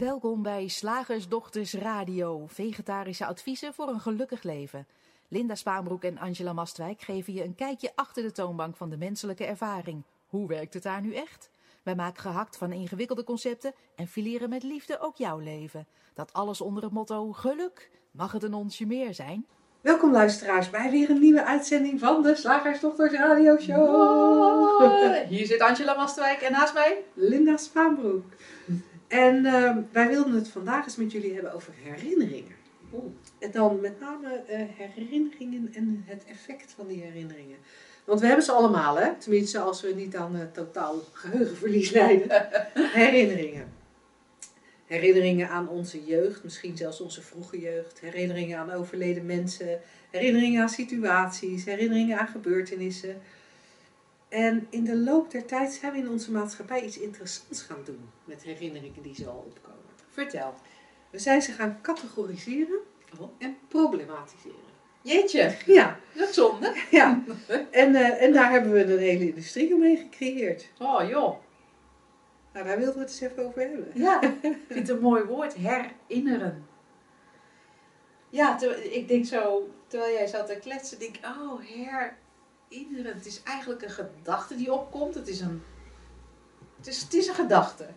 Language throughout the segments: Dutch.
Welkom bij Slagersdochters Radio, vegetarische adviezen voor een gelukkig leven. Linda Spaanbroek en Angela Mastwijk geven je een kijkje achter de toonbank van de menselijke ervaring. Hoe werkt het daar nu echt? Wij maken gehakt van ingewikkelde concepten en fileren met liefde ook jouw leven. Dat alles onder het motto geluk. Mag het een onsje meer zijn? Welkom luisteraars bij weer een nieuwe uitzending van de Slagersdochters Radio Show. Hier zit Angela Mastwijk en naast mij Linda Spaanbroek. En eh, wij wilden het vandaag eens met jullie hebben over herinneringen. En dan met name eh, herinneringen en het effect van die herinneringen. Want we hebben ze allemaal, hè? Tenminste, als we niet aan totaal geheugenverlies lijden. herinneringen. Herinneringen aan onze jeugd, misschien zelfs onze vroege jeugd. Herinneringen aan overleden mensen. Herinneringen aan situaties. Herinneringen aan gebeurtenissen. En in de loop der tijd zijn we in onze maatschappij iets interessants gaan doen met herinneringen die zo al opkomen. Vertel. We zijn ze gaan categoriseren Oh. en problematiseren. Jeetje, Ja, dat is zonde. ja. En, eh, en daar hebben we een hele industrie omheen gecreëerd. Oh joh. Nou, daar wilden we het eens even over hebben. Ja, ik vind het een mooi woord, herinneren. Ja, ik denk zo, terwijl jij zat te kletsen, denk ik, oh, herinneren. Het is eigenlijk een gedachte die opkomt. Het is een, het is, het is een gedachte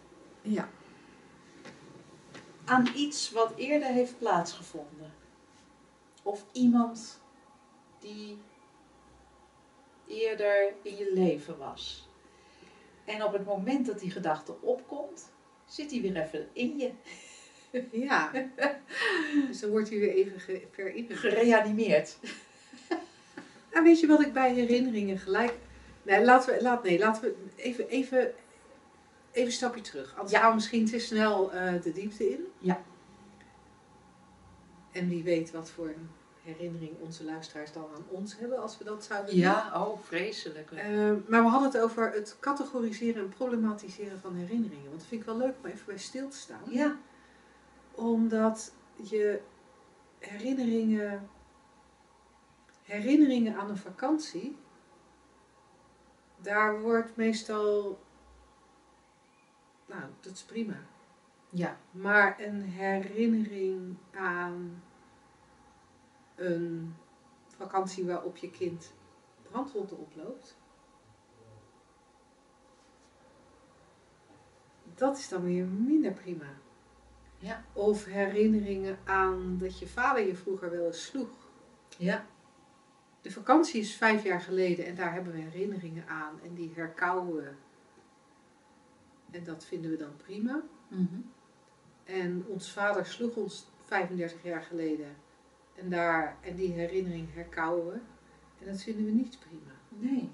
Ja. aan iets wat eerder heeft plaatsgevonden. Of iemand die eerder in je leven was. En op het moment dat die gedachte opkomt, zit die weer even in je. Ja. Dus dan wordt hij weer even ge- verinnerd. gereanimeerd. Nou, weet je wat ik bij herinneringen gelijk... Nee, laten we, laat, nee, laten we even, even, even een stapje terug. Anders Ja. gaan we misschien te snel eh, de diepte in. Ja. En wie weet wat voor een herinnering onze luisteraars dan aan ons hebben als we dat zouden doen. Ja, oh, vreselijk. Eh, maar we hadden het over het categoriseren en problematiseren van herinneringen. Want dat vind ik wel leuk om even bij stil te staan. Ja, Omdat je herinneringen, herinneringen aan een vakantie, daar wordt meestal, nou dat is prima. ja, Maar een herinnering aan een vakantie waarop je kind brandwonden oploopt, dat is dan weer minder prima. Ja. Of herinneringen aan dat je vader je vroeger wel eens sloeg. ja, De vakantie is vijf jaar geleden en daar hebben we herinneringen aan en die herkauwen we. En dat vinden we dan prima. mhm. En ons vader sloeg ons 35 jaar geleden. En, daar, en die herinnering herkauwen we. En dat vinden we niet prima. nee.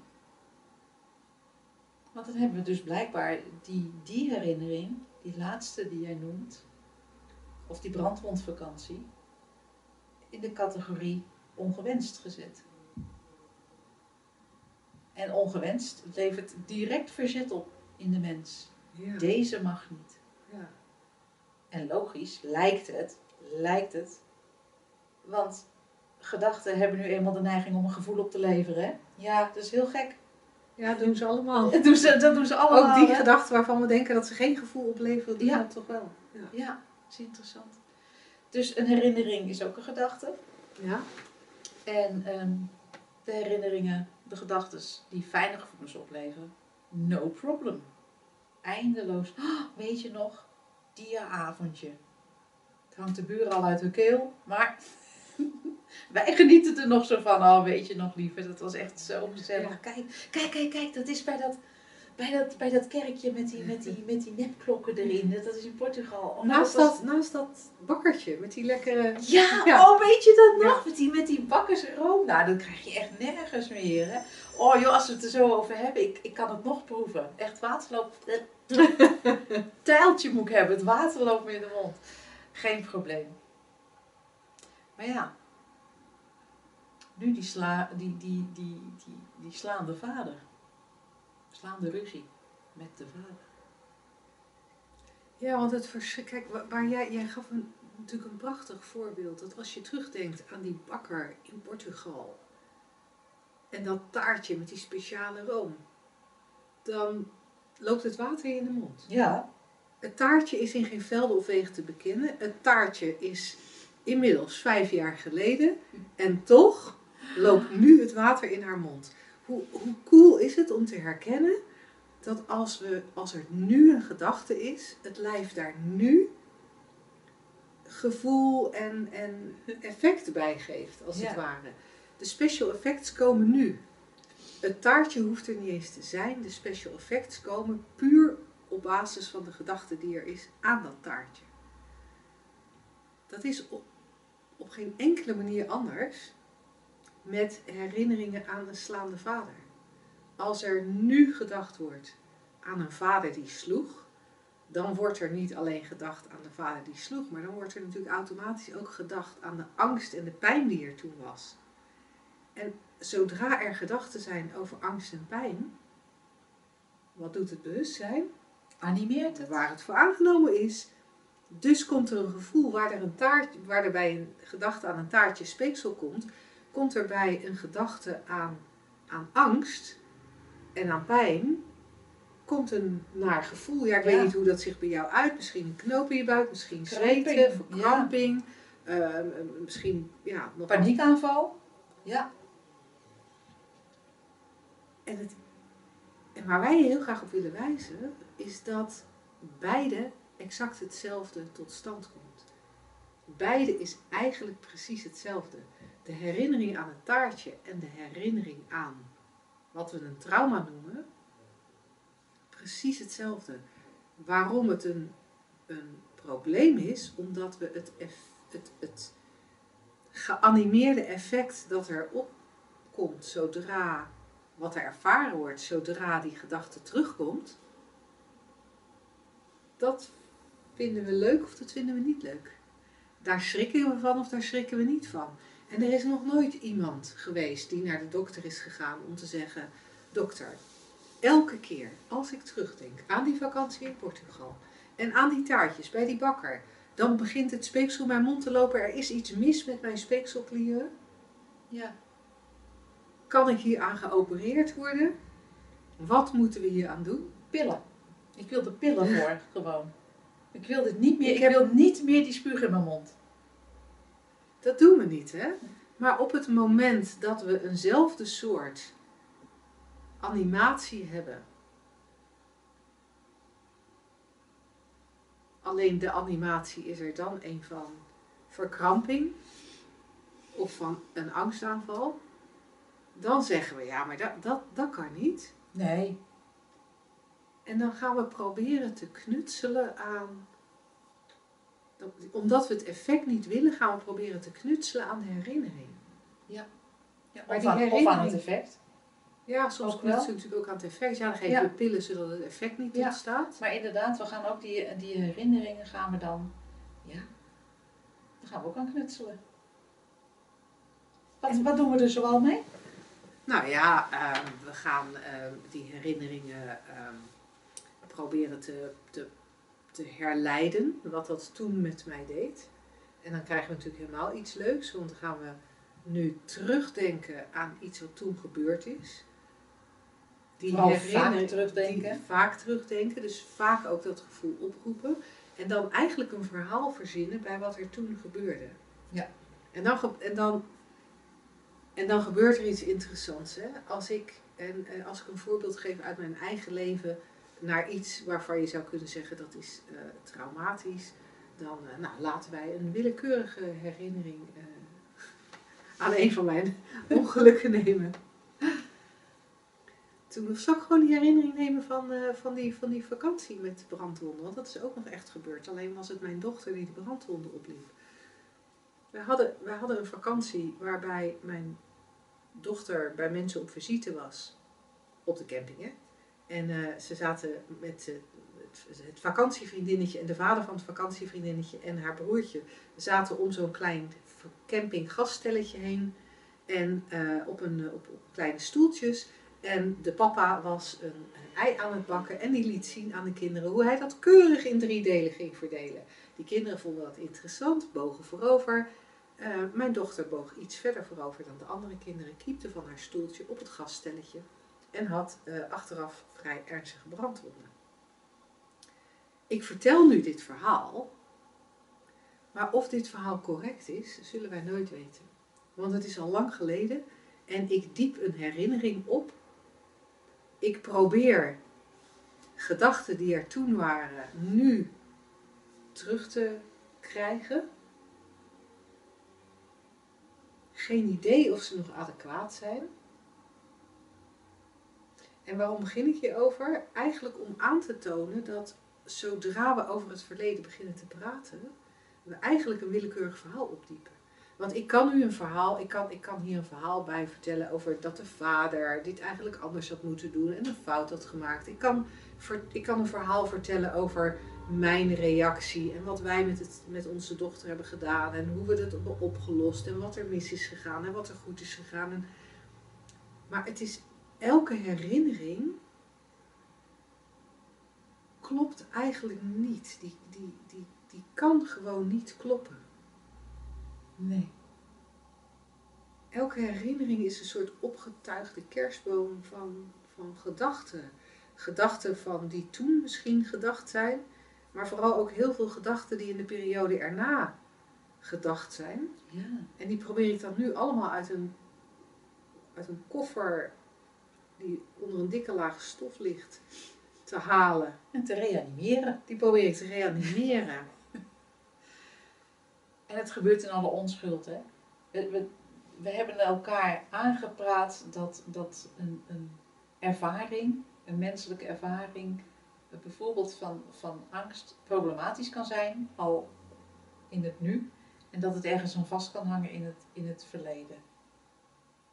Want dan hebben we dus blijkbaar die, die herinnering, die laatste die jij noemt, of die brandwondvakantie, in de categorie ongewenst gezet. En ongewenst levert direct verzet op in de mens. Ja. Deze mag niet. ja. En logisch lijkt het, lijkt het. Want gedachten hebben nu eenmaal de neiging om een gevoel op te leveren. Hè? Ja, dat is heel gek. ja, doen ze allemaal. Dat doen ze, dat doen ze allemaal. Ook die hè? gedachten waarvan we denken dat ze geen gevoel opleveren, die Ja. dan toch wel. Ja. Ja, dat is interessant. Dus een herinnering is ook een gedachte. ja. En ehm, de herinneringen, de gedachten die fijne gevoelens opleveren, no problem. Eindeloos. Ah, weet je nog, die avondje. Het hangt de buren al uit hun keel, maar wij genieten er nog zo van. Oh, weet je nog, lieve, dat was echt zo gezellig. Kijk, kijk, kijk, kijk, dat is bij dat, bij dat, bij dat kerkje met die, met, die, met die nepklokken erin. Dat is in Portugal. Oh, Naast, was- dat, naast dat bakkertje met die lekkere... ja, Ja. oh weet je dat Ja. nog? Met die, met die bakkersroom. Nou, dat krijg je echt nergens meer. Hè? Oh joh, als we het er zo over hebben, ik, ik kan het nog proeven. Echt waterloop. Tijltje moet ik hebben, het water loopt me in de mond. Geen probleem. Maar ja, nu die, sla, die, die, die, die, die slaande vader. Slaande ruzie met de vader. Ja, want het verschil... Kijk, wa- waar jij, jij gaf een, natuurlijk een prachtig voorbeeld. Dat als je terugdenkt aan die bakker in Portugal... en dat taartje met die speciale room... dan loopt het water in de mond. Ja, Het taartje is in geen velden of wegen te bekennen. Het taartje is inmiddels vijf jaar geleden. En toch loopt nu het water in haar mond. Hoe, hoe cool is het om te herkennen dat als, we, als er nu een gedachte is, het lijf daar nu gevoel en, en effect bij geeft, als Ja. het ware. De special effects komen nu. Het taartje hoeft er niet eens te zijn. De special effects komen puur op basis van de gedachte die er is aan dat taartje. Dat is op, op geen enkele manier anders met herinneringen aan een slaande vader. Als er nu gedacht wordt aan een vader die sloeg, dan wordt er niet alleen gedacht aan de vader die sloeg, maar dan wordt er natuurlijk automatisch ook gedacht aan de angst en de pijn die er toen was. En zodra er gedachten zijn over angst en pijn, wat doet het bewustzijn? Animeert het? Waar het voor aangenomen is. Dus komt er een gevoel waar er, een taart, waar er bij een gedachte aan een taartje speeksel komt, komt er bij een gedachte aan, aan angst en aan pijn, komt een naar gevoel. Ja, ik Ja. weet niet hoe dat zich bij jou uit. Misschien een knoop in je buik, misschien Kramping, zweten, verkramping. ehm, misschien ja, nog Paniekaanval? Ja. En, het, en waar wij heel graag op willen wijzen, is dat beide exact hetzelfde tot stand komt. Beide is eigenlijk precies hetzelfde. De herinnering aan het taartje en de herinnering aan wat we een trauma noemen, precies hetzelfde. Waarom het een, een probleem is, omdat we het, het, het geanimeerde effect dat erop komt zodra wat er ervaren wordt zodra die gedachte terugkomt, dat vinden we leuk of dat vinden we niet leuk. Daar schrikken we van of daar schrikken we niet van. En er is nog nooit iemand geweest die naar de dokter is gegaan om te zeggen: Dokter, elke keer als ik terugdenk aan die vakantie in Portugal en aan die taartjes bij die bakker, dan begint het speeksel mijn mond te lopen. Er is iets mis met mijn speekselklieren. Ja. Kan ik hier aan geopereerd worden? Wat moeten we hier aan doen? Pillen. Ik wil de pillen voor, gewoon. Ik wil dit niet meer. Ik Ik, heb- wil niet meer die spuug in mijn mond. Dat doen we niet, hè? Maar op het moment dat we eenzelfde soort animatie hebben, alleen de animatie is er dan een van verkramping of van een angstaanval, dan zeggen we ja, maar dat, dat, dat kan niet. Nee. En dan gaan we proberen te knutselen aan. Omdat we het effect niet willen, gaan we proberen te knutselen aan de herinnering. Ja, Maar of, die aan, of aan herinnering- het effect. Ja, soms knutselen we natuurlijk ook aan het effect. Ja, dan geven Ja. we pillen zodat het effect niet Ja. ontstaat. Maar inderdaad, we gaan ook die, die herinneringen gaan we dan. Ja. Daar gaan we ook aan knutselen. Wat, wat doen we er zoal mee? Nou ja, ehm, we gaan ehm, die herinneringen ehm, proberen te, te, te herleiden. Wat dat toen met mij deed. En dan krijgen we natuurlijk helemaal iets leuks. Want dan gaan we nu terugdenken aan iets wat toen gebeurd is. Die vaak terugdenken. Die vaak terugdenken. Dus vaak ook dat gevoel oproepen. En dan eigenlijk een verhaal verzinnen bij wat er toen gebeurde. Ja. En dan, en dan, en dan gebeurt er iets interessants. Hè? Als, ik, en, eh, als ik een voorbeeld geef uit mijn eigen leven naar iets waarvan je zou kunnen zeggen dat is eh, traumatisch, dan eh, nou, laten wij een willekeurige herinnering eh, aan een van mijn ongelukken nemen. Toen zal ik gewoon die herinnering nemen van, van, die, van die vakantie met brandwonden. Want dat is ook nog echt gebeurd. Alleen was het mijn dochter die de brandwonden opliep. Wij hadden, wij hadden een vakantie waarbij mijn dochter bij mensen op visite was. Op de camping, hè. En eh, ze zaten met eh, het, het vakantievriendinnetje en de vader van het vakantievriendinnetje en haar broertje zaten om zo'n klein campinggasstelletje heen. En eh, op, een, op, kleine stoeltjes. En de papa was een, ei aan het bakken en die liet zien aan de kinderen hoe hij dat keurig in drie delen ging verdelen. Die kinderen vonden dat interessant, bogen voorover. Mijn dochter boog iets verder voorover dan de andere kinderen, kiepte van haar stoeltje op het gasstelletje en had eh, achteraf vrij ernstige brandwonden. ik vertel nu dit verhaal, maar of dit verhaal correct is, zullen wij nooit weten. Want het is al lang geleden en ik diep een herinnering op. Ik probeer gedachten die er toen waren, nu terug te krijgen. Geen idee of ze nog adequaat zijn. En waarom begin ik hierover? Eigenlijk om aan te tonen dat zodra we over het verleden beginnen te praten, we eigenlijk een willekeurig verhaal opdiepen. Want ik kan nu een verhaal, ik kan, ik kan hier een verhaal bij vertellen over dat de vader dit eigenlijk anders had moeten doen en een fout had gemaakt. Ik kan, ik kan een verhaal vertellen over mijn reactie en wat wij met, het, met onze dochter hebben gedaan en hoe we het hebben opgelost en wat er mis is gegaan en wat er goed is gegaan. Maar het is elke herinnering klopt eigenlijk niet. Die, die, die, die kan gewoon niet kloppen. Nee. Elke herinnering is een soort opgetuigde kerstboom van, van gedachten. Gedachten van die toen misschien gedacht zijn, maar vooral ook heel veel gedachten die in de periode erna gedacht zijn. Ja. En die probeer ik dan nu allemaal uit een, uit een koffer die onder een dikke laag stof ligt te halen. En te reanimeren. Die probeer ik te reanimeren. En het gebeurt in alle onschuld, hè. We, we, we hebben elkaar aangepraat dat, dat een, een ervaring, een menselijke ervaring, bijvoorbeeld van, van angst, problematisch kan zijn, al in het nu. En dat het ergens aan vast kan hangen in het, in het verleden.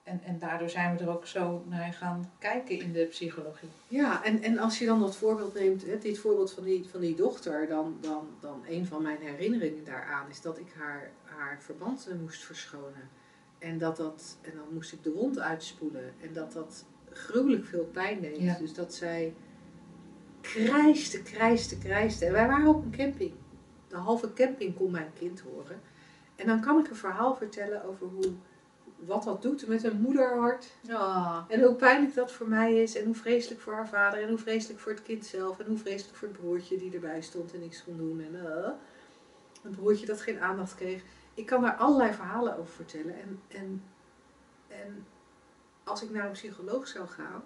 En, en daardoor zijn we er ook zo naar gaan kijken in de psychologie. Ja, en, en als je dan dat voorbeeld neemt, hè, dit voorbeeld van die, van die dochter, dan, dan, dan een van mijn herinneringen daaraan is dat ik haar, haar verband moest verschonen. En, dat dat, en dan moest ik de wond uitspoelen. En dat dat gruwelijk veel pijn deed. Ja. Dus dat zij krijste, krijste, krijste. En wij waren op een camping. De halve camping kon mijn kind horen. En dan kan ik een verhaal vertellen over hoe, wat dat doet met een moederhart. Ja. En hoe pijnlijk dat voor mij is. En hoe vreselijk voor haar vader. En hoe vreselijk voor het kind zelf. En hoe vreselijk voor het broertje die erbij stond en niks kon doen. En eh, een broertje dat geen aandacht kreeg. Ik kan daar allerlei verhalen over vertellen. En, en, en als ik naar een psycholoog zou gaan.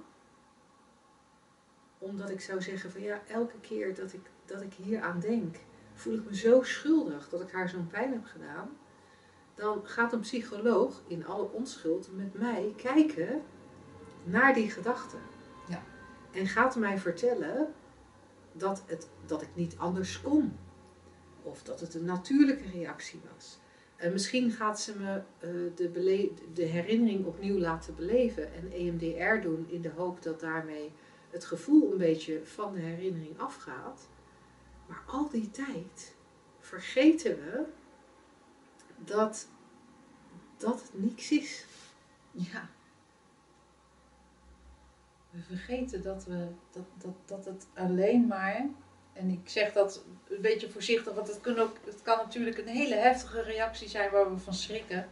Omdat ik zou zeggen van ja, elke keer dat ik, dat ik hier aan denk. Voel ik me zo schuldig dat ik haar zo'n pijn heb gedaan dan gaat een psycholoog in alle onschuld met mij kijken naar die gedachten. Ja. En gaat mij vertellen dat, het, dat ik niet anders kon. Of dat het een natuurlijke reactie was. En misschien gaat ze me eh, de, bele- de herinnering opnieuw laten beleven en EMDR doen in de hoop dat daarmee het gevoel een beetje van de herinnering afgaat. Maar al die tijd vergeten we dat, dat het niks is. Ja. We vergeten dat, we, dat, dat, dat het alleen maar, en ik zeg dat een beetje voorzichtig, want het kan, ook, het kan natuurlijk een hele heftige reactie zijn waar we van schrikken.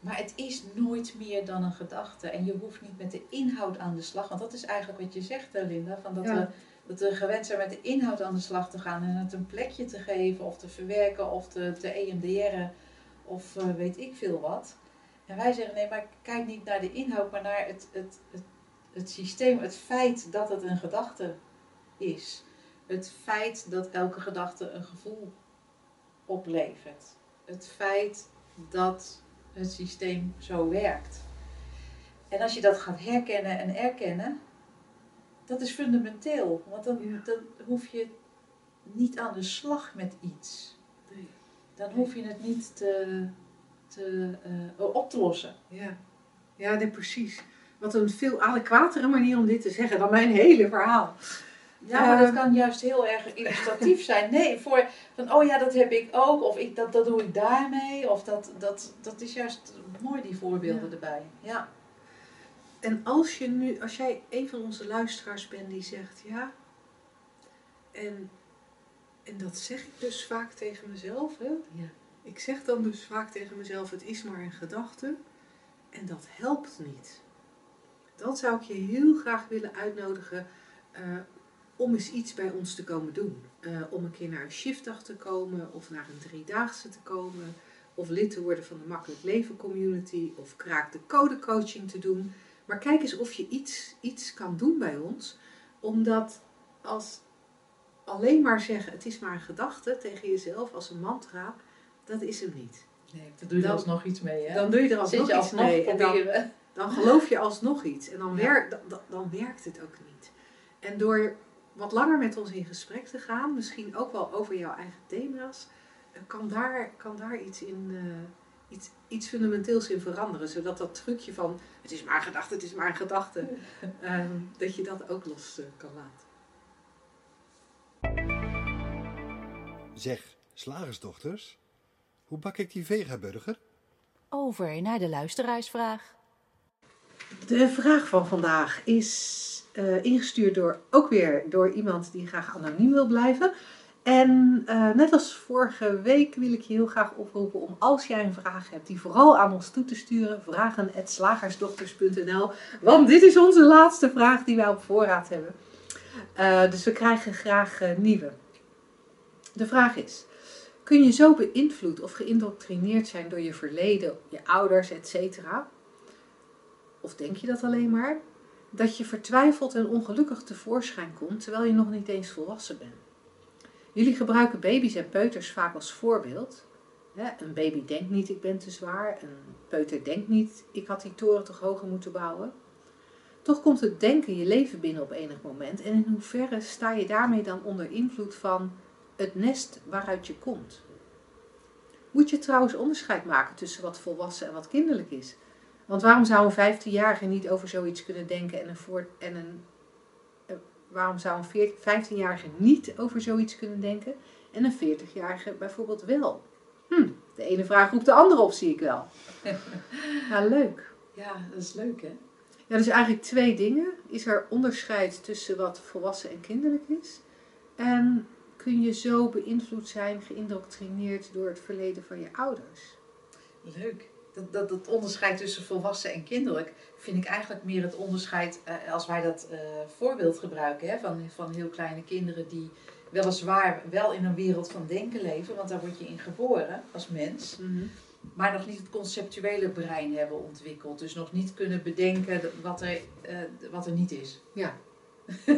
Maar het is nooit meer dan een gedachte. En je hoeft niet met de inhoud aan de slag. Want dat is eigenlijk wat je zegt, Linda. Van dat, Ja. we, dat we gewend zijn met de inhoud aan de slag te gaan. En het een plekje te geven of te verwerken of te, te EMDR'en of eh, weet ik veel wat. En wij zeggen nee, maar kijk niet naar de inhoud, maar naar het, het, het, het systeem. Het feit dat het een gedachte is. Het feit dat elke gedachte een gevoel oplevert. Het feit dat het systeem zo werkt. En als je dat gaat herkennen en erkennen, dat is fundamenteel. Want dan, Ja. dan hoef je niet aan de slag met iets. Nee. Dan hoef je het niet te, te, eh, op te lossen. Ja, ja nee, precies. Wat een veel adequatere manier om dit te zeggen dan mijn hele verhaal. Ja, maar dat Ehm. kan juist heel erg illustratief zijn. Nee, voor van oh ja, dat heb ik ook, of ik, dat, dat doe ik daarmee, of dat, dat, dat is juist mooi, die voorbeelden Ja. erbij. Ja. En als je nu, als jij een van onze luisteraars bent die zegt ja, en, en dat zeg ik dus vaak tegen mezelf, hè? Ja. Ik zeg dan dus vaak tegen mezelf, het is maar een gedachte en dat helpt niet. Dan zou ik je heel graag willen uitnodigen. eh, om eens iets bij ons te komen doen. Eh, om een keer naar een shiftdag te komen of naar een driedaagse te komen. Of lid te worden van de Makkelijk Leven Community of kraak de code coaching te doen. Maar kijk eens of je iets, iets kan doen bij ons. Omdat als alleen maar zeggen het is maar een gedachte tegen jezelf als een mantra, dat is hem niet. Nee, dan doe je er Dan- alsnog iets mee, hè? Dan doe je er alsnog je iets alsnog mee. En dan, dan geloof je alsnog iets. En dan, Ja. werkt, dan, dan- dan werkt het ook niet. En door wat langer met ons in gesprek te gaan, misschien ook wel over jouw eigen thema's, eh, kan daar, kan daar iets, in, eh, iets, iets fundamenteels in veranderen. Zodat dat trucje van het is maar een gedachte, het is maar een gedachte, ehm, dat je dat ook los eh, kan laten. Zeg, slagersdochters, hoe bak ik die vegaburger? Over naar de luisteraarsvraag. De vraag van vandaag is eh, ingestuurd door, ook weer door iemand die graag anoniem wil blijven. En eh, net als vorige week wil ik je heel graag oproepen om als jij een vraag hebt, die vooral aan ons toe te sturen. Vragen.slagersdochters.nl Want dit is onze laatste vraag die wij op voorraad hebben. Eh, dus we krijgen graag eh, nieuwe. De vraag is, kun je zo beïnvloed of geïndoctrineerd zijn door je verleden, je ouders, etc of denk je dat alleen maar, dat je vertwijfeld en ongelukkig tevoorschijn komt terwijl je nog niet eens volwassen bent. Jullie gebruiken baby's en peuters vaak als voorbeeld. Een baby denkt niet ik ben te zwaar, een peuter denkt niet ik had die toren toch hoger moeten bouwen. Toch komt het denken je leven binnen op enig moment en in hoeverre sta je daarmee dan onder invloed van het nest waaruit je komt? Moet je trouwens onderscheid maken tussen wat volwassen en wat kinderlijk is? Want waarom zou een 15-jarige niet over zoiets kunnen denken en een, voor, en een waarom zou een 14 15-jarige niet over zoiets kunnen denken en een 40-jarige bijvoorbeeld wel? Hm, de ene vraag roept de andere op, zie ik wel. Ja, leuk. Ja, dat is leuk, hè? Ja, dus eigenlijk twee dingen. Is er onderscheid tussen wat volwassen en kinderlijk is? En kun je zo beïnvloed zijn, geïndoctrineerd door het verleden van je ouders? Leuk. Dat, dat, dat onderscheid tussen volwassen en kinderlijk vind ik eigenlijk meer het onderscheid eh, als wij dat eh, voorbeeld gebruiken hè, van, van heel kleine kinderen die weliswaar wel in een wereld van denken leven, want daar word je in geboren als mens, maar nog niet het conceptuele brein hebben ontwikkeld. Dus nog niet kunnen bedenken wat er, eh, wat er niet is. Ja.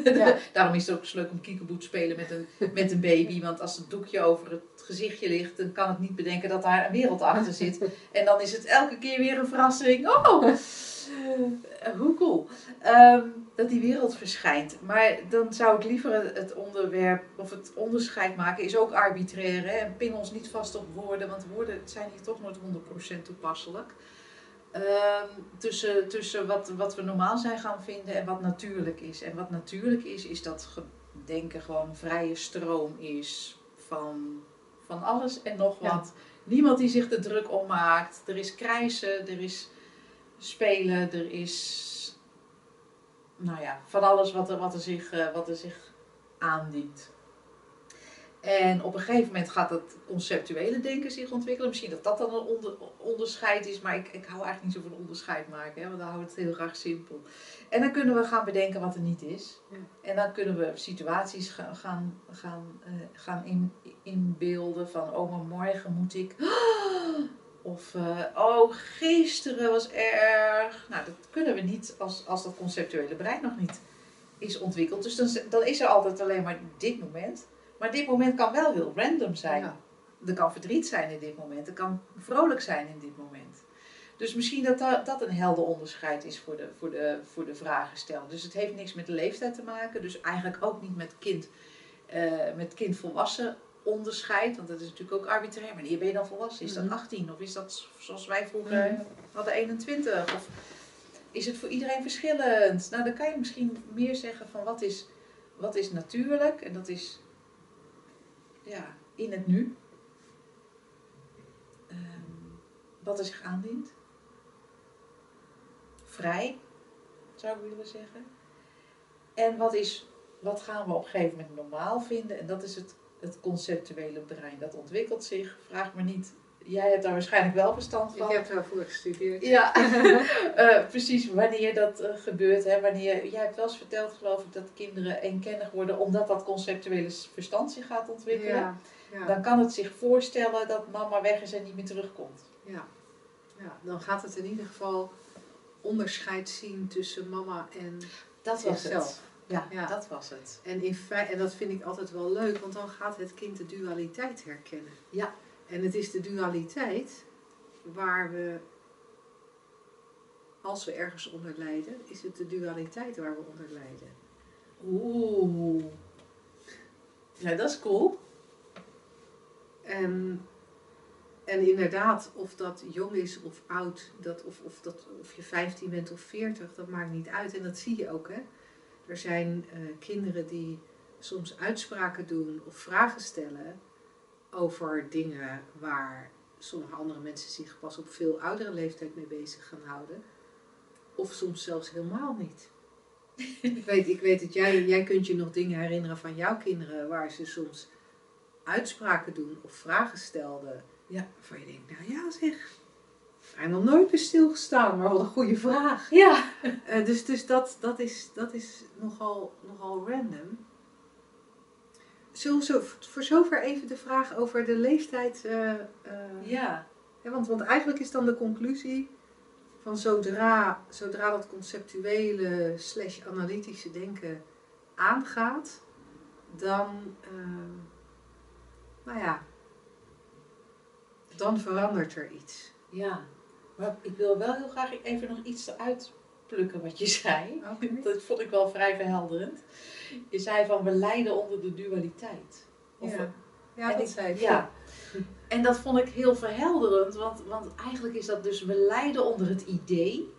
Ja. Daarom is het ook zo leuk om kiekeboet te spelen met een, met een baby. Want als het doekje over het gezichtje ligt, dan kan het niet bedenken dat daar een wereld achter zit. En dan is het elke keer weer een verrassing. Oh, eh, hoe cool. Ehm, dat die wereld verschijnt. Maar dan zou ik liever het- het onderwerp of het onderscheid maken, is ook arbitrair. Hè? En pin ons niet vast op woorden, want woorden zijn hier toch nooit 100% toepasselijk. Ehm, tussen tussen wat, wat we normaal zijn gaan vinden en wat natuurlijk is. En wat natuurlijk is, is dat denken gewoon vrije stroom is van, van alles en nog Ja. wat. Niemand die zich er druk om maakt. Er is krijsen, er is spelen, er is nou ja, van alles wat er, wat er, zich, eh, wat er zich aandient. En op een gegeven moment gaat het conceptuele denken zich ontwikkelen. Misschien dat dat dan een onder, onderscheid is, maar ik, ik hou eigenlijk niet zo van onderscheid maken, hè, want dan hou ik het heel graag simpel. En dan kunnen we gaan bedenken wat er niet is. Ja. En dan kunnen we situaties gaan, gaan, gaan, eh, gaan in, inbeelden van, oh maar morgen moet ik... Of, eh, oh, gisteren was erg. Nou, dat kunnen we niet als, als dat conceptuele brein nog niet is ontwikkeld. Dus dan, dan is er altijd alleen maar dit moment. Maar dit moment kan wel heel random zijn. Ja. Er kan verdriet zijn in dit moment. Er kan vrolijk zijn in dit moment. Dus misschien dat dat, een helder onderscheid is voor de, voor, de, voor de vragensteller. Dus het heeft niks met de leeftijd te maken. Dus eigenlijk ook niet met kind, eh, met kind-volwassen onderscheid. Want dat is natuurlijk ook arbitrair. Wanneer ben je dan volwassen? Is dat Mhm. 18? Of is dat zoals wij vroeger Mhm. hadden 21? Of is het voor iedereen verschillend? Nou, dan kan je misschien meer zeggen van wat is, wat is natuurlijk. En dat is ja, in het nu. Ehm, wat er zich aandient. Vrij, zou ik willen zeggen. En wat, is, wat gaan we op een gegeven moment normaal vinden? En dat is het, het conceptuele brein. Dat ontwikkelt zich. Vraag me niet jij hebt daar waarschijnlijk wel verstand Ik van. heb daarvoor gestudeerd. Ja, Eh, precies wanneer dat eh, gebeurt. Hè, wanneer, jij hebt wel eens verteld, geloof ik, dat kinderen eenkennig worden omdat dat conceptuele verstand zich gaat ontwikkelen. Ja, ja, Dan kan het zich voorstellen dat mama weg is en niet meer terugkomt. ja. ja, dan gaat het in ieder geval onderscheid zien tussen mama en Dat was Zichzelf. het. Ja, Ja. dat was het. En, in en dat vind ik altijd wel leuk, want dan gaat het kind de dualiteit herkennen. Ja. En het is de dualiteit waar we, als we ergens onder lijden, is het de dualiteit waar we onder lijden. Oeh. Ja, dat is cool. En, en inderdaad, of dat jong is of oud, dat, of, of, dat, of je 15 bent of 40, dat maakt niet uit. En dat zie je ook. Hè? Er zijn eh, kinderen die soms uitspraken doen of vragen stellen over dingen waar sommige andere mensen zich pas op veel oudere leeftijd mee bezig gaan houden. Of soms zelfs helemaal niet. ik, weet, ik weet dat jij, jij kunt je nog dingen herinneren van jouw kinderen waar ze soms uitspraken doen of vragen stelden. Ja. Waarvan je denkt, nou ja zeg, heb nog nooit bij stilgestaan, maar wat een goede vraag. Ja. Eh, dus dus dat, dat is, dat is nogal, nogal random. Zullen we zo, voor zover even de vraag over de leeftijd. eh, eh, Ja. hè, want, want eigenlijk is dan de conclusie van zodra, zodra dat conceptuele slash analytische denken aangaat, dan, eh, nou ja, dan verandert er iets. Ja. Maar ik wil wel heel graag even nog iets eruit plukken wat je zei. Dat vond ik wel vrij verhelderend. Je zei van we lijden onder de dualiteit. Of Ja. Ja, dat ik- zei ik. Ja. En dat vond ik heel verhelderend, want, want eigenlijk is dat dus, we lijden onder het idee,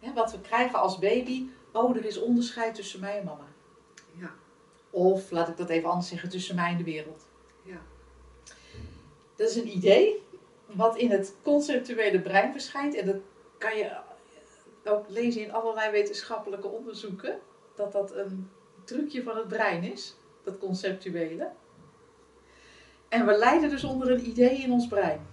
hè, wat we krijgen als baby, oh er is onderscheid tussen mij en mama. Ja. Of, laat ik dat even anders zeggen, tussen mij en de wereld. Ja. Dat is een idee wat in het conceptuele brein verschijnt. En dat kan je ook lezen in allerlei wetenschappelijke onderzoeken. Dat dat een trucje van het brein is, dat conceptuele. En we lijden dus onder een idee in ons brein.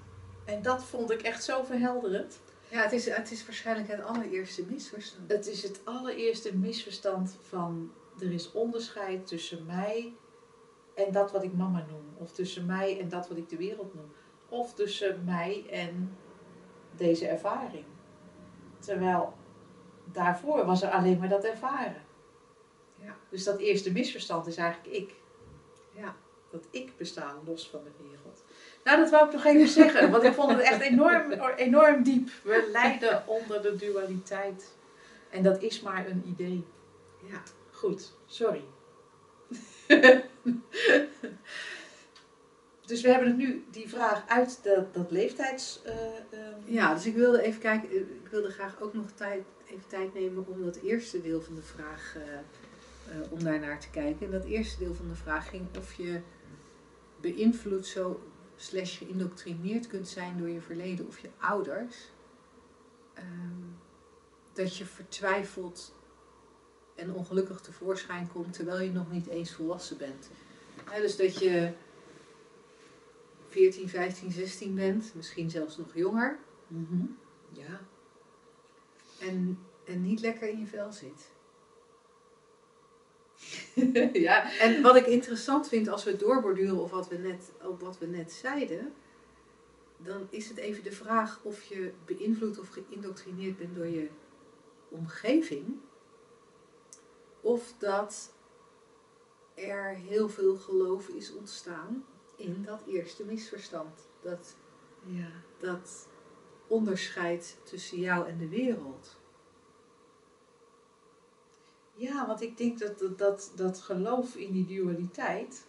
En dat vond ik echt zo verhelderend. Ja, het is, het is waarschijnlijk het allereerste misverstand. Het is het allereerste misverstand van er is onderscheid tussen mij en dat wat ik mama noem. Of tussen mij en dat wat ik de wereld noem. Of tussen mij en deze ervaring. Terwijl daarvoor was er alleen maar dat ervaren. Ja. Dus dat eerste misverstand is eigenlijk ik. Ja. Dat ik besta los van de wereld. Nou, dat wou ik nog even zeggen, want ik vond het echt enorm, enorm diep. We lijden onder de dualiteit. En dat is maar een idee. Ja. Goed, sorry. dus we hebben het nu, die vraag uit dat, dat leeftijds... eh, ehm, ja, dus ik wilde even kijken, ik wilde graag ook nog tijd, even tijd nemen om dat eerste deel van de vraag, eh, eh, om daar naar te kijken. En dat eerste deel van de vraag ging of je beïnvloed zo, slash geïndoctrineerd kunt zijn door je verleden of je ouders. Ehm, dat je vertwijfeld en ongelukkig tevoorschijn komt terwijl je nog niet eens volwassen bent. Dus dat je 14, 15, 16 bent, misschien zelfs nog jonger. mhm. Ja. En, en niet lekker in je vel zit. ja. En wat ik interessant vind als we doorborduren op wat we net, op wat we net zeiden, dan is het even de vraag of je beïnvloed of geïndoctrineerd bent door je omgeving. Of dat er heel veel geloof is ontstaan in dat eerste misverstand. Dat, ja. dat onderscheid tussen jou en de wereld. Ja, want ik denk dat dat, dat, dat geloof in die dualiteit,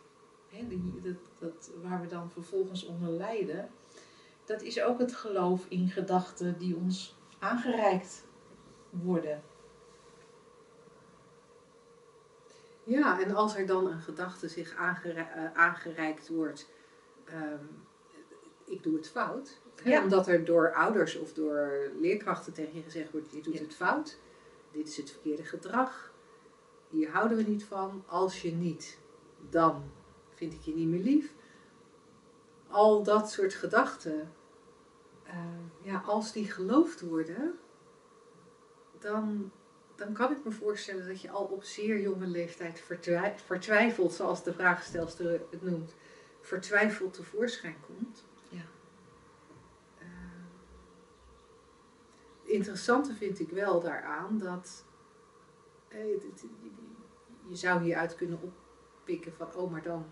hè, die, dat, dat, waar we dan vervolgens onder lijden, dat is ook het geloof in gedachten die ons aangereikt worden. Ja, en als er dan een gedachte zich eh, aangereikt wordt, ehm, ik doe het fout. Hè, Ja. Omdat er door ouders of door leerkrachten tegen je gezegd wordt, je doet Ja. het fout. Dit is het verkeerde gedrag. Hier houden we niet van. Als je niet, dan vind ik je niet meer lief. al dat soort gedachten, eh, ja, als die geloofd worden, dan, dan kan ik me voorstellen dat je al op zeer jonge leeftijd vertwij- vertwijfeld, zoals de vraagstelster het noemt, vertwijfeld tevoorschijn komt. Ja. Eh, het interessante vind ik wel daaraan dat eh, je zou hieruit kunnen oppikken van, oh, maar dan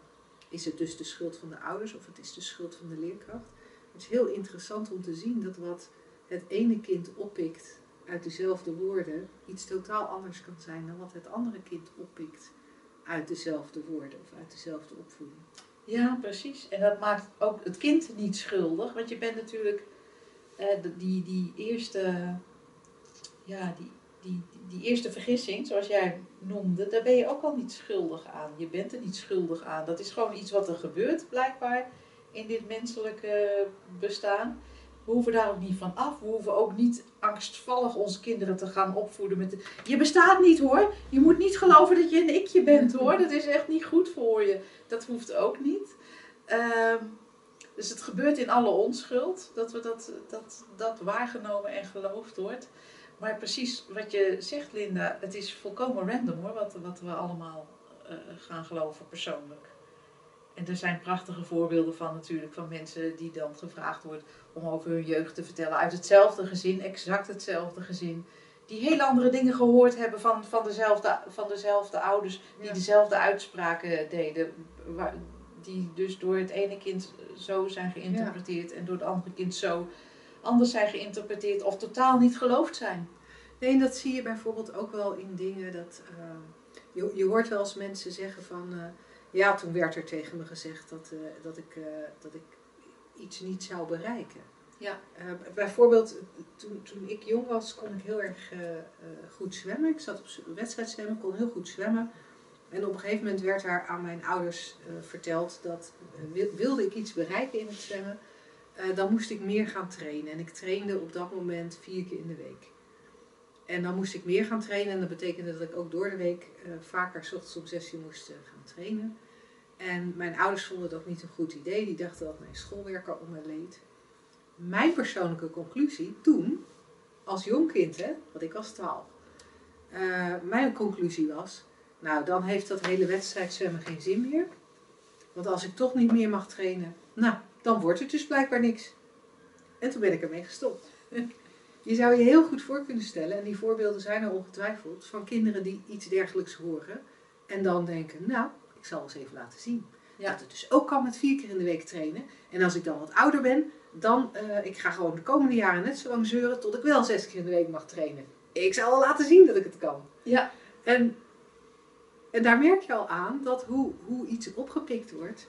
is het dus de schuld van de ouders of het is de schuld van de leerkracht. Het is heel interessant om te zien dat wat het ene kind oppikt uit dezelfde woorden iets totaal anders kan zijn dan wat het andere kind oppikt uit dezelfde woorden of uit dezelfde opvoeding. Ja, precies. En dat maakt ook het kind niet schuldig. Want je bent natuurlijk die, die eerste, ja, die, die, die eerste vergissing, zoals jij noemde, daar ben je ook al niet schuldig aan. Je bent er niet schuldig aan. Dat is gewoon iets wat er gebeurt, blijkbaar, in dit menselijke bestaan. We hoeven daar ook niet van af. We hoeven ook niet angstvallig onze kinderen te gaan opvoeden met... je bestaat niet hoor. Je moet niet geloven dat je een ikje bent hoor. Dat is echt niet goed voor je. Dat hoeft ook niet. Ehm, dus het gebeurt in alle onschuld. Dat we dat, dat, dat waargenomen en geloofd wordt. Maar precies wat je zegt Linda. Het is volkomen random hoor. Wat, wat we allemaal eh, gaan geloven persoonlijk. En er zijn prachtige voorbeelden van natuurlijk. Van mensen die dan gevraagd wordt om over hun jeugd te vertellen. Uit hetzelfde gezin. Exact hetzelfde gezin. Die heel andere dingen gehoord hebben van, van, dezelfde, van dezelfde ouders. Die Ja. dezelfde uitspraken deden. Waar, die dus door het ene kind zo zijn geïnterpreteerd. En door het andere kind zo anders zijn geïnterpreteerd. Of totaal niet geloofd zijn. Nee, en dat zie je bijvoorbeeld ook wel in dingen dat. eh, je, je hoort wel eens mensen zeggen van. eh, ja, toen werd er tegen me gezegd dat, eh, dat, ik, dat ik iets niet zou bereiken. Ja. Bijvoorbeeld, toen, toen ik jong was, kon ik heel erg goed zwemmen. Ik zat op z- wedstrijdzwemmen, kon heel goed zwemmen. En op een gegeven moment werd daar aan mijn ouders eh, verteld dat eh, wil- wilde ik iets bereiken in het zwemmen, eh, dan moest ik meer gaan trainen. En ik trainde op dat moment vier keer in de week. En dan moest ik meer gaan trainen en dat betekende dat ik ook door de week vaker 's ochtends om zes uur moest gaan trainen. En mijn ouders vonden dat niet een goed idee. Die dachten dat mijn schoolwerk er om me leed. Mijn persoonlijke conclusie toen, als jong kind, hè, want ik was twaalf. mijn conclusie was, nou dan heeft dat hele wedstrijd zwemmen geen zin meer. Want als ik toch niet meer mag trainen, nou dan wordt het dus blijkbaar niks. En toen ben ik ermee gestopt. Je zou je heel goed voor kunnen stellen, en die voorbeelden zijn er ongetwijfeld, van kinderen die iets dergelijks horen. En dan denken, nou, ik zal eens even laten zien. Ja. Dat het dus ook kan met vier keer in de week trainen. En als ik dan wat ouder ben, dan, eh ik ga gewoon de komende jaren net zo lang zeuren tot ik wel zes keer in de week mag trainen. Ik zal wel laten zien dat ik het kan. Ja. En, en daar merk je al aan dat hoe, hoe iets opgepikt wordt,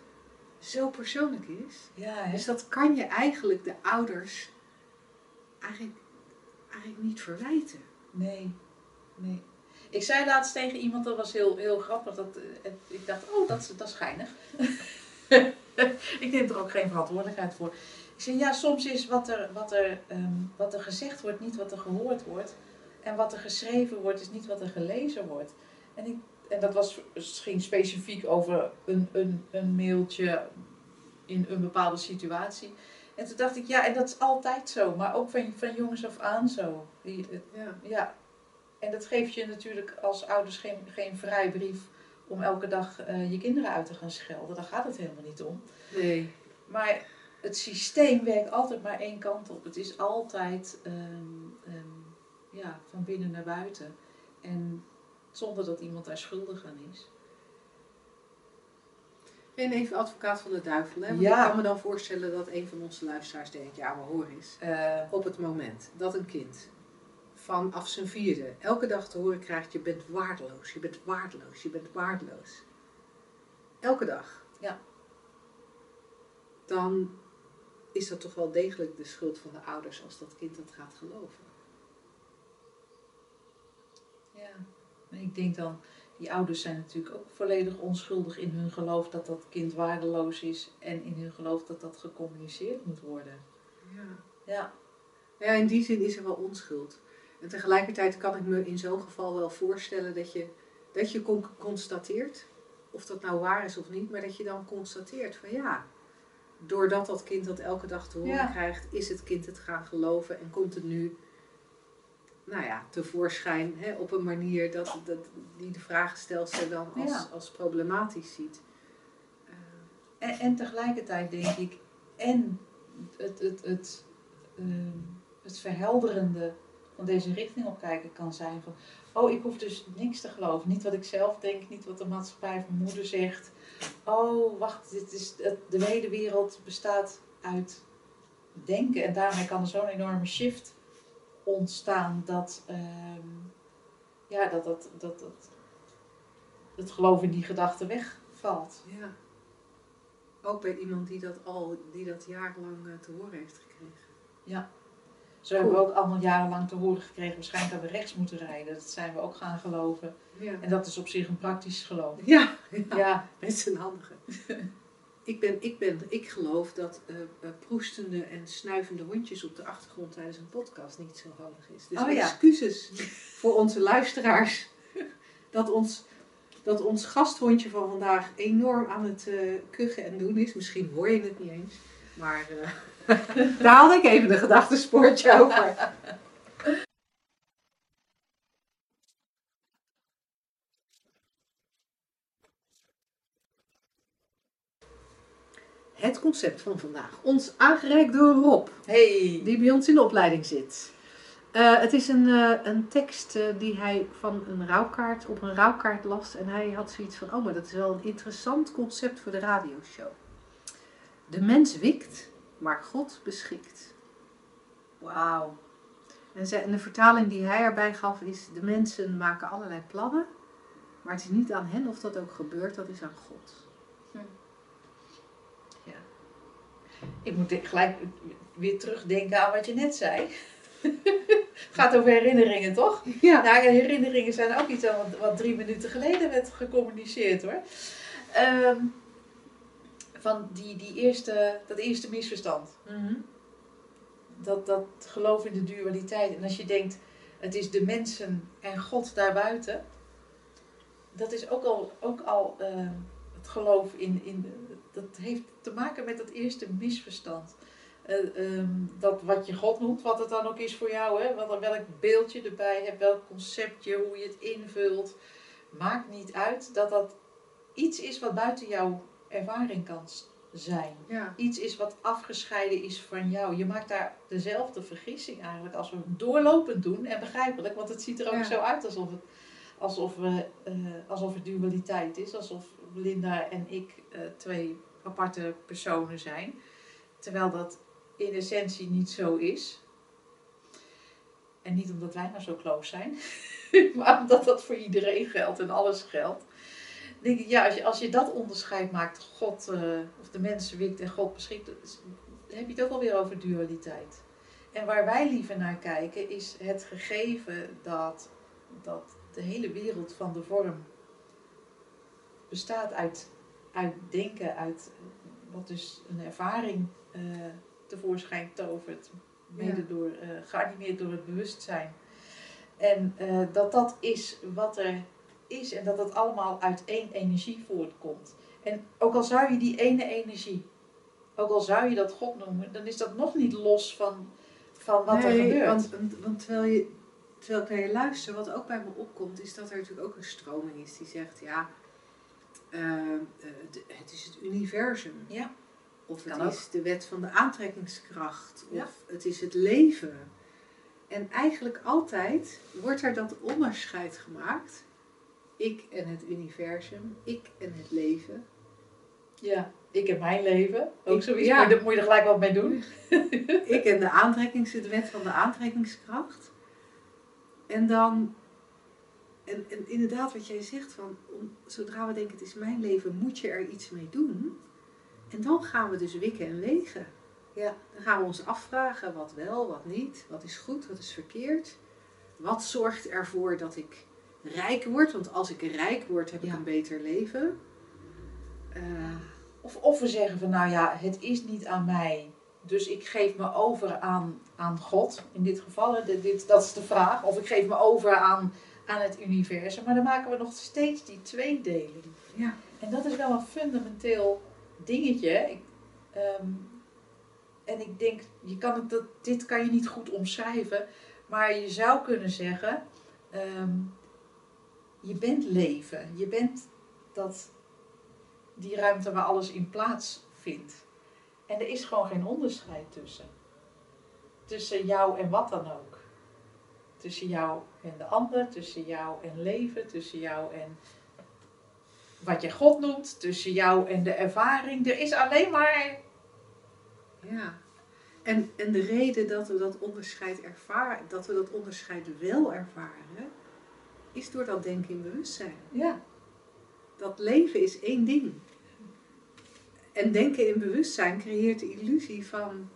zo persoonlijk is. Ja? Dus dat kan je eigenlijk de ouders eigenlijk, eigenlijk niet verwijten. Nee, nee. Ik zei laatst tegen iemand, dat was heel, heel grappig, dat, eh, ik dacht, oh, dat, is- dat is geinig. ik neem er ook geen verantwoordelijkheid voor. Ik zei, ja, soms is wat er, wat, er, ehm, wat er gezegd wordt niet wat er gehoord wordt. En wat er geschreven wordt is niet wat er gelezen wordt. En, ik, en dat was, ging specifiek over een, een, een mailtje in een bepaalde situatie. En toen dacht ik, ja, en dat is altijd zo, maar ook van, van jongens af aan zo. Die, het- Ja. ja, en dat geeft je natuurlijk als ouders geen, geen vrijbrief om elke dag eh, je kinderen uit te gaan schelden. Daar gaat het helemaal niet om. Nee. Maar het systeem werkt altijd maar één kant op. Het is altijd ehm, ehm, ja, van binnen naar buiten. En zonder dat iemand daar schuldig aan is. En even advocaat van de duivel. Hè? Want Ja. ik kan me dan voorstellen dat een van onze luisteraars denkt, ja maar hoor eens. Eh, Op het moment dat een kind vanaf zijn vierde elke dag te horen krijgt, je bent waardeloos, je bent waardeloos, je bent waardeloos. Elke dag. Ja. Dan is dat toch wel degelijk de schuld van de ouders als dat kind dat gaat geloven. ja. En ik denk dan, die ouders zijn natuurlijk ook volledig onschuldig in hun geloof dat dat kind waardeloos is. En in hun geloof dat dat gecommuniceerd moet worden. Ja. Ja, Ja, in die zin is er wel onschuld. En tegelijkertijd kan ik me in zo'n geval wel voorstellen dat je, dat je con- constateert, of dat nou waar is of niet, maar dat je dan constateert van ja, doordat dat kind dat elke dag te horen Ja. krijgt, is het kind het gaan geloven en komt het nu, nou ja, tevoorschijn hè, op een manier dat, dat die de vraagstelster dan als, Ja. als problematisch ziet. Eh, En, en tegelijkertijd denk ik, en het, het, het, ehm, het verhelderende van deze richting op kijken kan zijn van, oh ik hoef dus niks te geloven. Niet wat ik zelf denk, niet wat de maatschappij van moeder zegt. Oh wacht, dit is, de hele wereld bestaat uit denken. En daarmee kan er zo'n enorme shift ontstaan dat, ehm, ja, dat, dat, dat, dat het geloof in die gedachte wegvalt. ja. Ook bij iemand die dat al, die dat jarenlang eh, te horen heeft gekregen. Zo hebben we ook allemaal jarenlang te horen gekregen, waarschijnlijk dat we rechts moeten rijden. Dat zijn we ook gaan geloven. Ja, En dat is op zich een praktisch geloof. ja, Ja, dat is een handige. Ik, ben, ik, ben, ik geloof dat eh, eh, proestende en snuivende hondjes op de achtergrond tijdens een podcast niet zo handig is. Dus Oh ja. excuses voor onze luisteraars dat ons, dat ons gasthondje van vandaag enorm aan het eh, kuchen en doen is. Misschien hoor je het niet eens, maar daar had ik even een gedachtespoortje over. Het concept van vandaag, ons aangereikt door Rob hey. die bij ons in de opleiding zit. Eh, het is een, eh, een tekst eh, die hij van een rouwkaart op een rouwkaart las. En hij had zoiets van, oh, maar dat is wel een interessant concept voor de radioshow. De mens wikt, maar God beschikt. Wauw. En zij- en de vertaling die hij erbij gaf is, de mensen maken allerlei plannen. Maar het is niet aan hen of dat ook gebeurt, dat is aan God. Ik moet gelijk weer terugdenken aan wat je net zei. Het gaat over herinneringen, toch? Ja. Nou, herinneringen zijn ook iets wat, wat drie minuten geleden werd gecommuniceerd hoor. Ehm, van die, die eerste, dat eerste misverstand. Dat, dat geloof in de dualiteit. En als je denkt, het is de mensen en God daarbuiten. Dat is ook al, ook al ehm, het geloof in, in. Dat heeft te maken met dat eerste misverstand. Eh, ehm, dat wat je God noemt, wat het dan ook is voor jou, hè? Wat, welk beeld je erbij hebt, welk conceptje, hoe je het invult. Maakt niet uit dat dat iets is wat buiten jouw ervaring kan zijn Ja. iets is wat afgescheiden is van jou. Je maakt daar dezelfde vergissing eigenlijk als we het doorlopend doen. En begrijpelijk, want het ziet er ook Ja. zo uit alsof het, alsof, we, eh, alsof het dualiteit is. Alsof Linda en ik eh, twee aparte personen zijn. Terwijl dat in essentie niet zo is. En niet omdat wij nou zo close zijn, maar omdat dat voor iedereen geldt en alles geldt. denk ik, ja, als je, als je dat onderscheid maakt, God eh, of de mensen wikt en God beschikt, heb je het ook alweer over dualiteit. En waar wij liever naar kijken is het gegeven dat, dat de hele wereld van de vorm bestaat uit, uit denken, uit wat dus een ervaring eh, tevoorschijn tovert, mede Ja. door, eh, geanimeerd door het bewustzijn. En eh, dat dat is wat er is en dat het allemaal uit één energie voortkomt. En ook al zou je die ene energie, ook al zou je dat God noemen, dan is dat nog niet los van, van wat er gebeurt. Want, want, want terwijl, je, terwijl ik naar je luister, wat ook bij me opkomt, is dat er natuurlijk ook een stroming is die zegt, ja, de- het is het universum. Ja. Of het Kan ook. is de wet van de aantrekkingskracht. Of Ja. het is het leven. En eigenlijk altijd wordt er dat onderscheid gemaakt. Ik en het universum, ik en het leven. Ja, ik heb mijn leven, ook Ik- zoiets, ja. maar daar moet je er gelijk wat mee doen. ik en de aantrekkings, de wet van de aantrekkingskracht. En dan, en, en inderdaad wat jij zegt, van, om, zodra we denken het is mijn leven, moet je er iets mee doen. En dan gaan we dus wikken en wegen. Ja. Dan gaan we ons afvragen wat wel, wat niet, wat is goed, wat is verkeerd. Wat zorgt ervoor dat ik rijk word? Want als ik rijk word, heb ik een beter leven. Eh, Of, of we zeggen van nou ja, het is niet aan mij. Dus ik geef me over aan, aan God. In dit geval, dit, dat is de vraag. Of ik geef me over aan, aan het universum. Maar dan maken we nog steeds die tweedeling. ja. En dat is wel een fundamenteel dingetje. Ik, Ehm, en ik denk, je kan het, dat, dit kan je niet goed omschrijven, maar je zou kunnen zeggen, ehm, je bent leven. Je bent dat, die ruimte waar alles in plaats vindt. En er is gewoon geen onderscheid tussen. Tussen jou en wat dan ook. Tussen jou en de ander, tussen jou en leven, tussen jou en wat je God noemt, tussen jou en de ervaring. Er is alleen maar. Ja. En, en de reden dat we dat onderscheid ervaren, dat we dat onderscheid wel ervaren, is door dat denken in bewustzijn. Ja, Dat leven is één ding. En denken in bewustzijn creëert de illusie van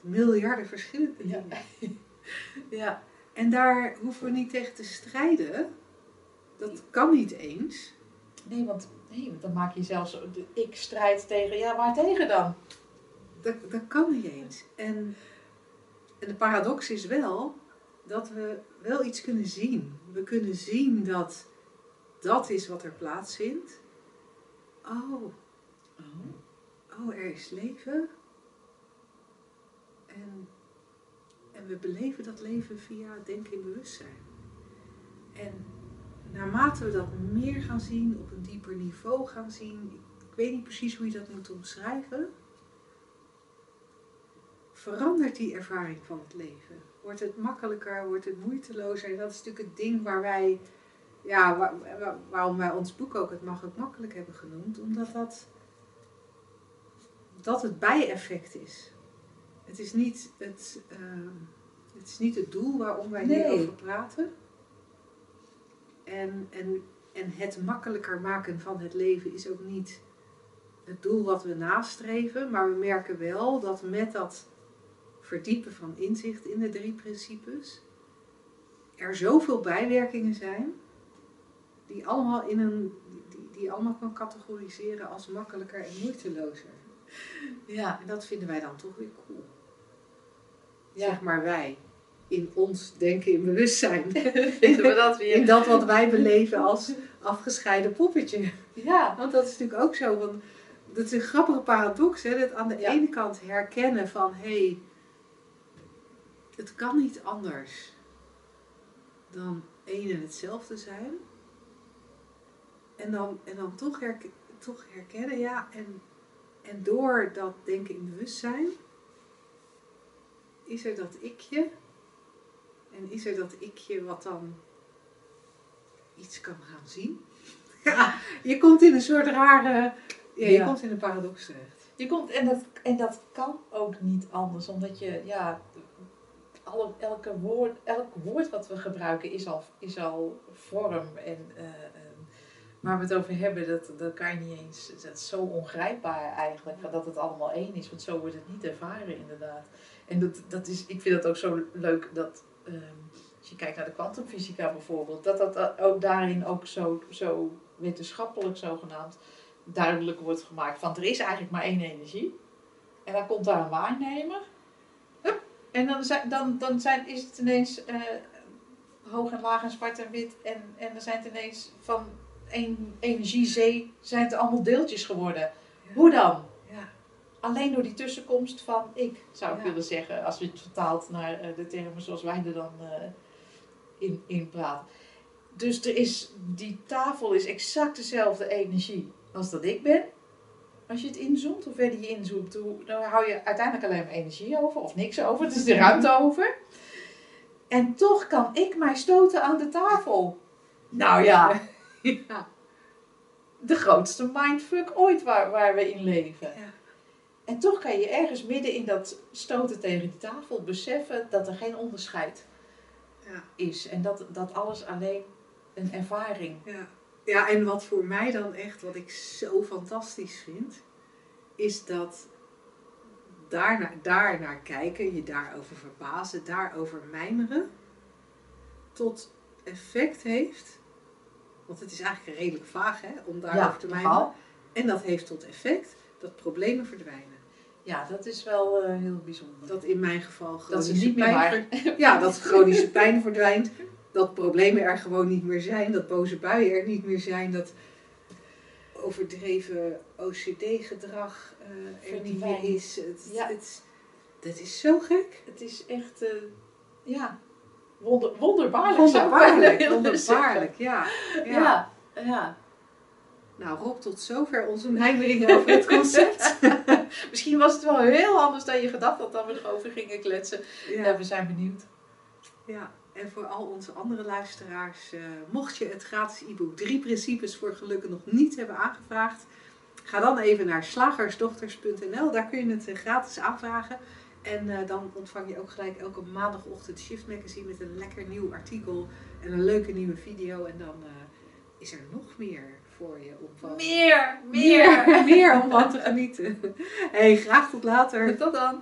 miljarden verschillende dingen. ja, En daar hoeven we niet tegen te strijden. Dat kan niet eens. nee, want, nee, want dan maak je zelfs de ik strijd tegen. Ja, waar tegen dan? Dat, dat kan niet eens. En, en de paradox is wel dat we wel iets kunnen zien. We kunnen zien dat dat is wat er plaatsvindt. Oh, oh, er is leven. En, en we beleven dat leven via denken in bewustzijn. En naarmate we dat meer gaan zien, op een dieper niveau gaan zien, ik weet niet precies hoe je dat moet omschrijven, verandert die ervaring van het leven. Wordt het makkelijker, wordt het moeitelozer. En dat is natuurlijk het ding waar wij, ja, waar- waar- waarom wij ons boek ook het mag ook makkelijk hebben genoemd, omdat dat, dat het bijeffect is. Het is niet het, ehm, het, is niet het doel waarom wij Nee. hierover praten. En, en, en het makkelijker maken van het leven is ook niet het doel wat we nastreven, maar we merken wel dat met dat verdiepen van inzicht in de drie principes er zoveel bijwerkingen zijn die allemaal in een die, die allemaal kan categoriseren als makkelijker en moeitelozer. Ja, En dat vinden wij dan toch weer cool. Ja. Zeg maar wij in ons denken in bewustzijn. we dat In dat wat wij beleven als afgescheiden poppetje. Ja, Want dat is natuurlijk ook zo. Want dat is een grappige paradox. Hè? Dat aan de Ja. ene kant herkennen van hé, hey, het kan niet anders dan één en hetzelfde zijn. En dan, en dan toch, toch herkennen, ja, en, en door dat denken in bewustzijn, is er dat ikje. En is er dat ikje wat dan iets kan gaan zien. Ja, je komt in een soort rare, ja, je Ja. komt in een paradox terecht. je komt, en dat, en dat kan ook niet anders, omdat je, ja, alle, elke woord, elk woord wat we gebruiken is al, is al vorm. En eh, waar we het over hebben, dat, dat kan je niet eens, dat is zo ongrijpbaar eigenlijk, dat het allemaal één is, want zo wordt het niet ervaren inderdaad. En dat, dat is, ik vind dat ook zo leuk dat, ehm, als je kijkt naar de kwantumfysica bijvoorbeeld, dat dat eh, ook daarin ook zo, zo wetenschappelijk zogenaamd duidelijk wordt gemaakt van er is eigenlijk maar één energie. En dan komt daar een waarnemer. Hup, en dan, zijn, dan, dan zijn, is het ineens eh, hoog en laag en zwart en wit. En, en dan zijn het ineens van één energiezee zijn het allemaal deeltjes geworden. Hoe dan? Ja. Alleen door die tussenkomst van ik, zou ik willen zeggen, als je het vertaalt naar eh, de termen zoals wij er dan eh, in, in praten. Dus er is, die tafel is exact dezelfde energie als dat ik ben. Als je het inzoomt, hoe verder je inzoomt, hoe, dan hou je uiteindelijk alleen maar energie over of niks over. Het is de ruimte over. En toch kan ik mij stoten aan de tafel. Nou ja, Ja. de grootste mindfuck ooit waar, waar we in leven. Ja. En toch kan je ergens midden in dat stoten tegen die tafel beseffen dat er geen onderscheid Ja. is. En dat, dat alles alleen een ervaring. Ja. ja, en wat voor mij dan echt, wat ik zo fantastisch vind, is dat daar naar, daar naar kijken, je daarover verbazen, daarover mijmeren, tot effect heeft. Want het is eigenlijk redelijk vaag hè, om daarover te mijmeren. En dat heeft tot effect dat problemen verdwijnen. Ja, dat is wel eh, heel bijzonder. Dat in mijn geval Dat chronische niet meer pijn ver- Ja, dat chronische pijn verdwijnt. Dat problemen er gewoon niet meer zijn. Dat boze buien er niet meer zijn. Dat overdreven OCD-gedrag eh, er niet meer is. Het, Ja. het, dat is zo gek. Het is echt, eh, ja, wonder, wonderbaarlijk. Wonderbaarlijk, wonderbaarlijk, ja. ja. Ja, ja. Nou Rob, tot zover onze mijmeringen over het concept. Misschien was het wel heel anders dan je gedacht had dat we erover gingen kletsen. Ja, ja. we zijn benieuwd. Ja, en voor al onze andere luisteraars, eh, mocht je het gratis e-book Drie Principes voor Gelukken nog niet hebben aangevraagd, ga dan even naar slagersdochters.nl. Daar kun je het eh, gratis aanvragen. En eh, dan ontvang je ook gelijk elke maandagochtend Shift Magazine met een lekker nieuw artikel en een leuke nieuwe video. En dan eh, is er nog meer voor je om van, Meer, meer, meer om van te genieten. Hey, graag tot later. Tot dan.